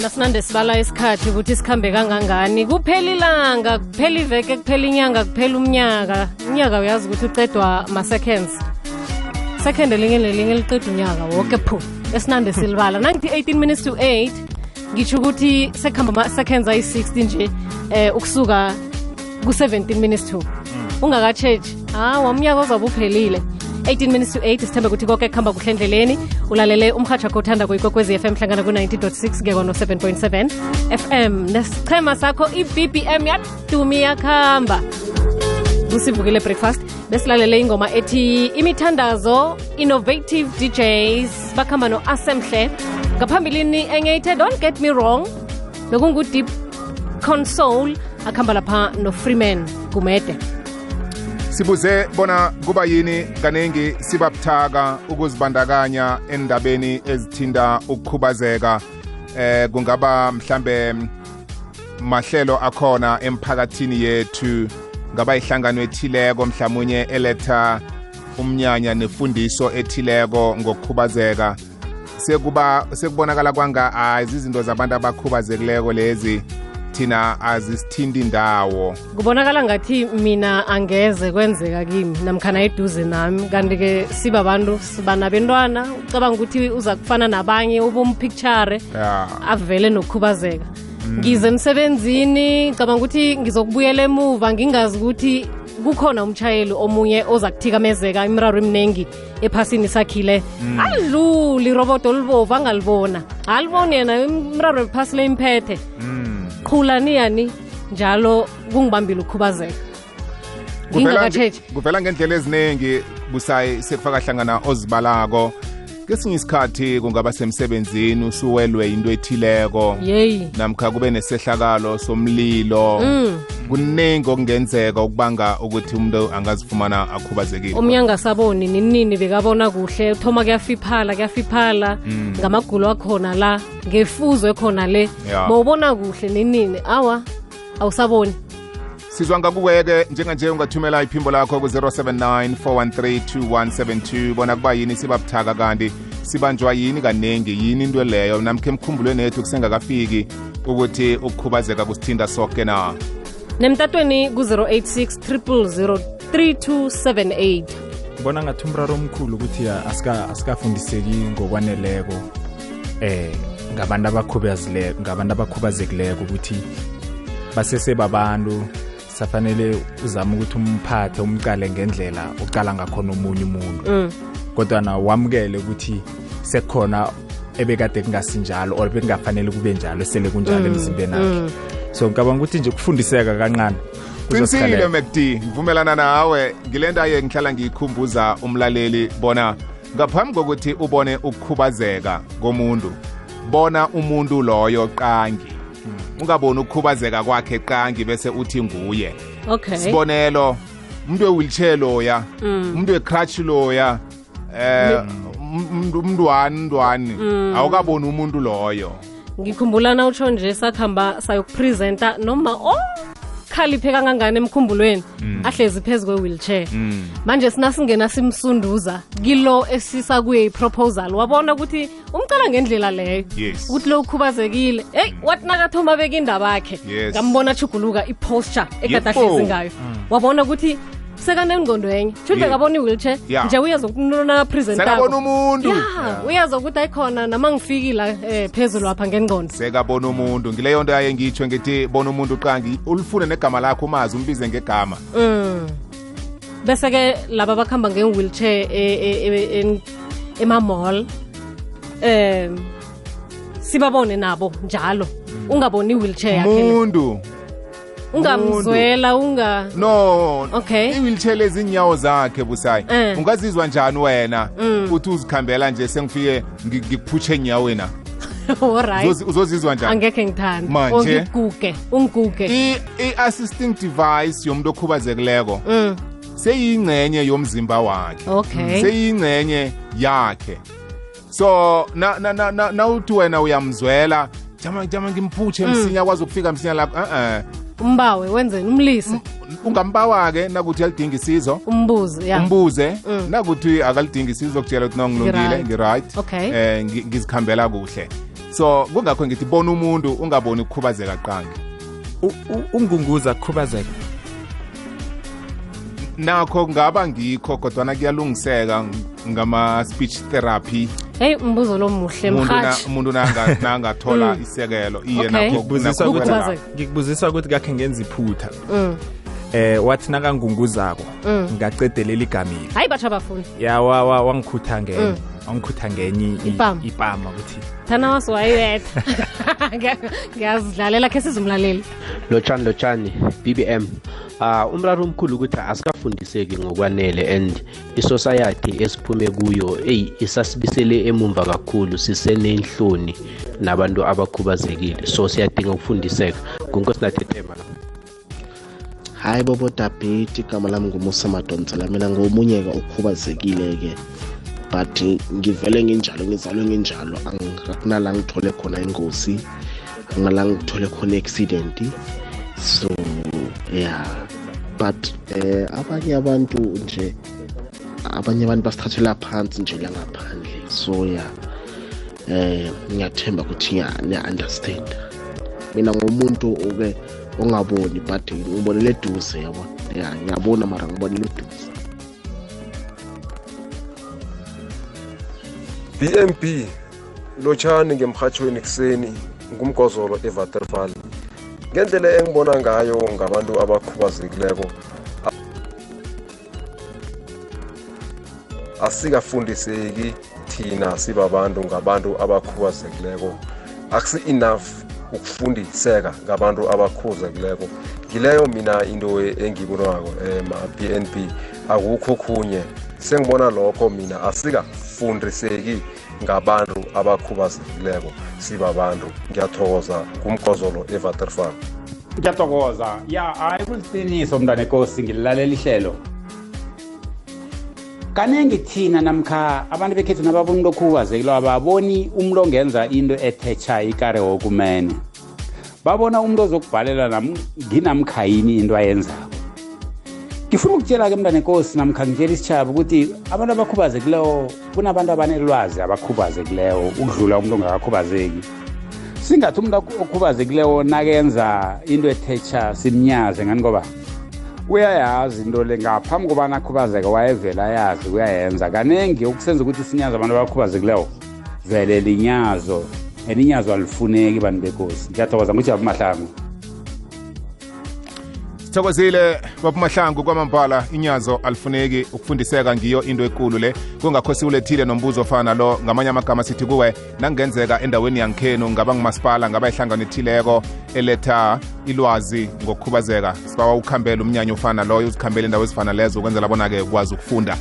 nasinande sibala isikhathi ukuthi sikhambe kangangani. Kuphela ilanga kuphela iveke kuphela inyanga kuphela umnyaka. Unyaka uyazi ukuthi ucedwa ma-seconds. Second elinye nelinye liqeda unyaka woke phu esinande silibala. Nangithi 18 minutes to 8 ngitsho ukuthi sekuhamba ama-seconds ayi-60 nje eh ukusuka ku-17 minutes to. Ungakatshetshi hawa umnyaka ozabe uphelile. 18 minutes to 8 sithembe ukuthi konke kuhamba kuhle endleleni. Ulalele umrhatsho akho uthanda kuyikokwezi FM hlangana ku-90.6 ngeko no-7.7 FM nesichema sakho i-BBM yadumi yakhamba kusivukile breakfast. Besilalele ingoma ethi imithandazo innovative DJs bakhamba no-asemhle. Ngaphambilini enye ithe don't get me wrong bekungu-deep console akuhamba lapha no-freeman gumede. Sibuze bona kuba yini kaningi sibabuthaka ukuzibandakanya endabeni ezithinta ukukhubazeka. Eh kungaba mhlambe mahlelo akhona emphakathini yethu. Ngaba ihlangano ethileko mhlawumunye eletha umnyanya nefundiso ethileko ngokukhubazeka. Sekuba sekubonakala kwanga azizinto zabantu abakhubazekileko lezi. Thina azisithinti indawo kubonakala ngathi mina angeze kwenzeka kimi namkhana eduze nami. Kanti-ke sibabantu sibanabentwana ucabanga ukuthi uza kufana nabanye ubumpicture ya. avele nokukhubazeka. Ngize emsebenzini ngicabanga ukuthi ngizokubuyela emuva ngingazi ukuthi kukhona umshayeli omunye oza kuthikamezeka imiraro eminingi ephasini sakhile. Alidluli irobodo olibovu angalibona. Aliboni yena imiraro ephasi leyimphethe qhulani yani njalo kungibambile ngingakatshetshi nge- kuvela ngendlela eziningi busayi sekufaka hlangana ozibalako. Kesinye isikhathi kungaba semsebenzini usuwelwe into ethileko. Namkha kube nesehlakalo somlilo. Kuningi okungenzeka ukubanga ukuthi umuntu angazifumana akhubazekile. Omunye angasaboni ninini bekabona kuhle. Thoma kuyafiphala kuyafiphala. Ngamagulo akhona la ngefuzo ekhona le. Ya. mawubona kuhle ninini? Awa awusaboni. Sizwa ngakuweke njenganje ungathumela iphimbo lakho ku-079 413 bona kuba yini? Sibabuthaka kanti sibanjwa yini? Kaningi yini into leyo? Namkha emkhumbulweni ethu kusengakafiki ukuthi ukukhubazeka kusithinda soke na. Nemtatweni ku-086 3278 ngibona ngathi umraro omkhulu ukuthi a- asika- asikafundiseki ngokwaneleko eh ngabantu abakhubazileko ngabantu abakhubazekileko ukuthi basesebabantu safanele uzame ukuthi umphathe umcale ngendlela ucala ngakhona omunye umuntu. Kodwa wamukele ukuthi sekukhona ebekade kungasinjalo or bekungafanele kube njalo esele kunjalo emzimbeni akhe so ngicabanga ukuthi nje kufundiseka kancane. Qinisile macd ngivumelana nawe. Ngile ndaye ngihlala ngiyikhumbuza umlaleli bona ngaphambi kokuthi ubone ukukhubazeka komuntu bona umuntu loyo qangi. Ungaboni ukukhubazeka kwakhe qangi bese uthi nguye. Okay. Sibonelo umuntu we-wheelchair loya umuntu we-crutch loya eh umntwani mntwani awukaboni umuntu loyo. Ngikhumbula na utsho nje sakuhamba sayokupresenta noma okhaliphe kangangani emkhumbulweni? Ahlezi phezu kwe-wheelchair. Manje sinasingena simsunduza kilo esisa kuye i-proposal wabona ukuthi umcala ngendlela leyo. Ukuthi lo ukhubazekile. Eyi wathi nakathoma beka indaba yakhe. Ngambona chuguluka i-posture ekade ahlezi ngayo. Wabona ukuthi sekanengqondo enye shuthi Yeah. akabona i-wheelchair. Yeah. nje uyazokunona presentako sekabona umuntu. Ya uyazi ukuthi ayikhona nama ngifiki la eh, phezulu apha ngengqondo. Sekabona umuntu. Ngileyo nto yaye ngitsho ngithi bona umuntu qangi ulifune negama lakho umazi umbize ngegama. Bese-ke laba bakuhamba nge-wheelchair e- e- e- ema-mall um sibabone nabo njalo. Ungaboni i-wheelchair yakhe le. Ungamzwela unga no. Okay. i-wheelchair lezi inyawo zakhe busayi Eh. ungazizwa njani wena? Uthi uzikhambela nje sengifike ngi- ngikuphutshe enyaweni oright Uzozi- uzozizwa njani? Angekhe ngithanda Manje? ungiguge I- i-assisting device yomuntu okhubazekileko Mm. seyingcenye yomzimba wakhe. Okay. Seyingcenye yakhe. So na na na na nawuthi wena uyamzwela jama jama ngimphutshe msinya kwazi ukufika msinya lapho eh umbawe wenzeni umlise. Ungambawa-ke nakuthi uyalidinga isizo? Umbuzi ya. Umbuze nakuthi akalidingi isizo kutshela ukuthi no ngilungile Ngi-right. Okay. eh ngi- ngizikhambela kuhle. So kungakho ngithi bona umuntu ungaboni ukukhubazeka qangi ungunguza kukhubazeka nakho kungaba ngikho kodwana kuyalungiseka ngama-speech therapy. Heyi umbuzo lo muhle umuntu na- mhathi umuntu nanga- nangathola isekelo iye ngikubuzisa ukuthi Ukukhubazeka. ngikubuzisa ukuthi kakhe ngenza iphutha. Mm. eh wathi nakangunguzako ngacedelela igamile. Hayi batsha bafuni ya wa- wa- wangikhutha ngenye wangikhutha ngenye Ipama. ukuthi thana wasiwayiyetha ngiyazidlalela khe sizumlaleli lotshani lotshani bbm uh, umraro omkhulu ukuthi asikafundiseki ngokwanele and isociety esiphume kuyo eyi isasibisele emumva kakhulu sisenenhloni nabantu abakhubazekile. So siyadinga ukufundiseka. Kunkosinathethema la hayi bobo dabheti igama lami ngumusa madonsela. Mina ngomunye-ke ukhubazekile-ke but ngivele nginjalo ngizalwe nginjalo. Akunala ngithole khona ingozi akunala ngithole khona i-accident. So yeah but eh abanye abantu nje abanye abantu basithathela phansi nje la ngaphandle. So yeah eh ngiyathemba ukuthi niya-understand mina ngumuntu uke ongaboni but ngibonele eduze yabona ya ngiyabona mara ngibonele eduze. BNB lotshani ngemhathweni kuseni ngumgozolo evaterval ngendlela engibona ngayo ngabantu abakhubazekileko asikafundiseki thina sibabantu ngabantu abakhubazekileko. Akusi-enough ukufundiseka ngabantu abakhubazekileko. Ngileyo mina into engibonako ema-bnb akukho khunye sengibona lokho mina asikafundiseki ngabantu abakhubazekileko. Sibabantu ngiyathokoza. Kumgozolo evaterfal ngiyathokoza. Ya hayi kuliqiniso mntwana enkosi ngililalela ihlelo. Kaningi thina namkha abantu bekhethu nababona umuntu okhubazekile ababoni umuntu ongenza into ethetsha ikare wokumene babona umuntu ozokubhalela nam nginamkhayini into ayenzako? Ngifuna ukutshela-ke mntwana enkosi namkha ngitshela isitshaba ukuthi abantu abakhubazekileyo kunabantu abanelwazi abakhubazekileyo ukudlula umuntu ongakakhubazeki. Singathi umuntu okhubazekileyo nakenza into ethetsha simnyaze ngani ngoba uyayazi into le ngaphambi kobana akhubazeke wayevele ayazi uyayenza kaningi okusenza ukuthi sinyaze abantu abakhubazekileyo vele linyazo and inyazo alifuneki bantu bekosi ngiyathokoza ngujaba mahlangu. Sithokozile bapumahlangu kwamambala inyazo alifuneki ukufundiseka ngiyo into ekulu le. Kungakho siwulethile nombuzo ofana lo ngamanye amagama sithi kuwe nakungenzeka endaweni yangikhenu ngaba ngumasipala ngaba ihlangano ethileko eletha ilwazi ngokukhubazeka. Sibawa ukukhambela umnyanya ofana loyo uzikhambele indawo ezifana lezo ukwenzela bona-ke ukwazi ukufunda.